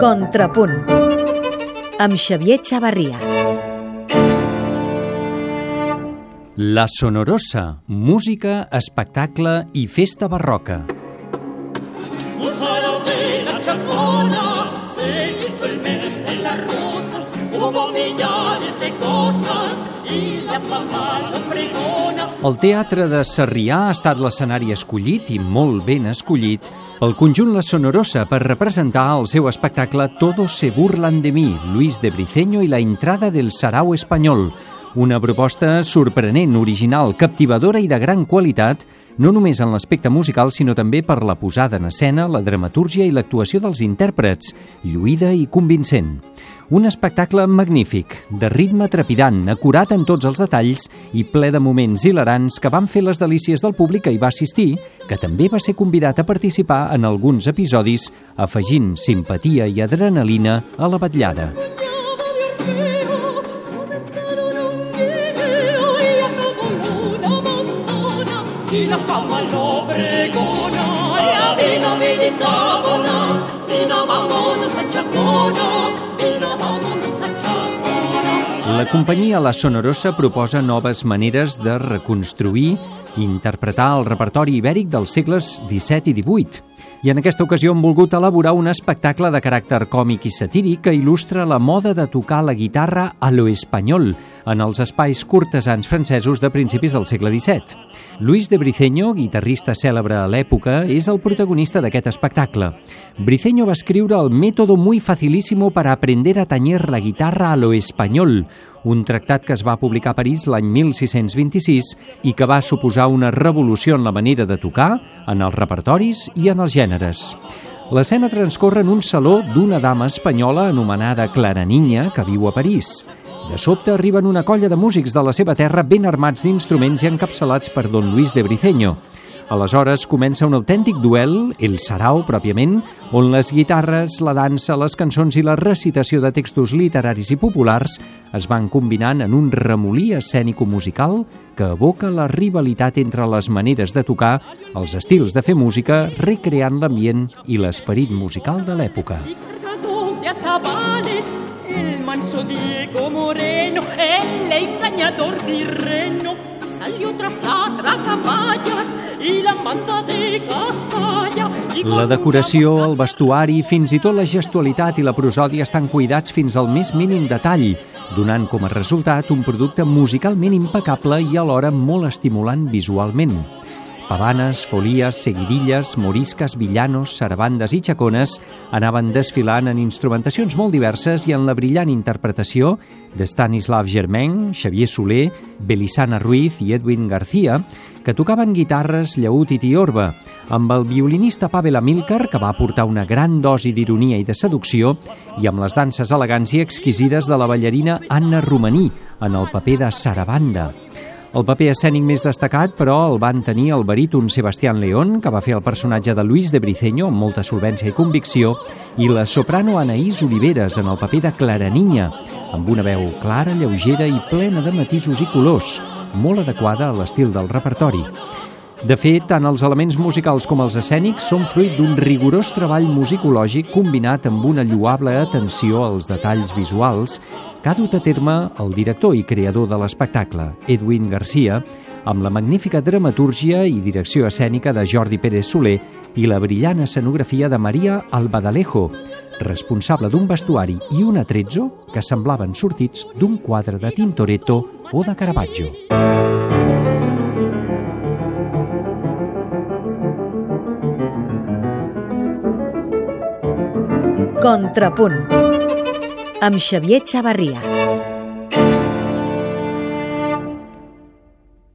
Contrapunt amb Xavier Xavarria. La Sonorosa, música, espectacle i festa barroca. Musaro de la chacona, se hizo el mes de las rosas, hubo millares de cosas y la fama lo pregona. El Teatre de Sarrià ha estat l'escenari escollit, i molt ben escollit, pel conjunt La Sonorosa per representar el seu espectacle Todos se burlan de mi, Luis de Briceño i la entrada del Sarau espanyol, una proposta sorprenent, original, captivadora i de gran qualitat, no només en l'aspecte musical, sinó també per la posada en escena, la dramatúrgia i l'actuació dels intèrprets, lluïda i convincent. Un espectacle magnífic, de ritme trepidant, acurat en tots els detalls i ple de moments hilarants que van fer les delícies del públic que hi va assistir, que també va ser convidat a participar en alguns episodis, afegint simpatia i adrenalina a la vetllada. Y la fama lo pregona, la vida meditávola, vino vámonos a Chacona, vino vámonos a Chacona. La companyia La Sonorosa proposa noves maneres de reconstruir interpretar el repertori ibèric dels segles XVII i XVIII. I en aquesta ocasió han volgut elaborar un espectacle de caràcter còmic i satíric que il·lustra la moda de tocar la guitarra a lo espanyol en els espais cortesans francesos de principis del segle XVII. Luis de Briceño, guitarrista cèlebre a l'època, és el protagonista d'aquest espectacle. Briceño va escriure el Método muy facilísimo para aprender a tañer la guitarra a lo español, un tractat que es va publicar a París l'any 1626 i que va suposar una revolució en la manera de tocar, en els repertoris i en els gèneres. L'escena transcorre en un saló d'una dama espanyola anomenada Clara Niña, que viu a París. De sobte arriben una colla de músics de la seva terra ben armats d'instruments i encapçalats per don Luis de Briceño. Aleshores comença un autèntic duel, el sarau pròpiament, on les guitarres, la dansa, les cançons i la recitació de textos literaris i populars es van combinant en un remolí escènico-musical que evoca la rivalitat entre les maneres de tocar, els estils de fer música, recreant l'ambient i l'esperit musical de l'època. El manso Diego Moreno, el engañador Virreno, salió tras la tragamallas y la manda de cazalla. La decoració, el vestuari, fins i tot la gestualitat i la prosòdia estan cuidats fins al més mínim detall, donant com a resultat un producte musicalment impecable i alhora molt estimulant visualment. Pavanes, folies, seguidilles, morisques, villanos, sarabandes i xacones anaven desfilant en instrumentacions molt diverses i en la brillant interpretació de Stanislav Germain, Xavier Soler, Belisana Ruiz i Edwin García, que tocaven guitarres, llaüt i tiorba, amb el violinista Pavel Amilcar, que va aportar una gran dosi d'ironia i de seducció, i amb les danses elegants i exquisides de la ballarina Anna Romaní, en el paper de Sarabanda. El paper escènic més destacat, però, el van tenir el baríton Sebastián León, que va fer el personatge de Luis de Briceño amb molta solvència i convicció, i la soprano Anaïs Oliveres en el paper de Clara Niña, amb una veu clara, lleugera i plena de matisos i colors, molt adequada a l'estil del repertori. De fet, tant els elements musicals com els escènics són fruit d'un rigorós treball musicològic combinat amb una lloable atenció als detalls visuals que ha dut a terme el director i creador de l'espectacle, Edwin Garcia, amb la magnífica dramatúrgia i direcció escènica de Jordi Pérez Soler i la brillant escenografia de Maria Albadalejo, responsable d'un vestuari i un atrezzo que semblaven sortits d'un quadre de Tintoretto o de Caravaggio. Contrapunt amb Xavier Xavarria.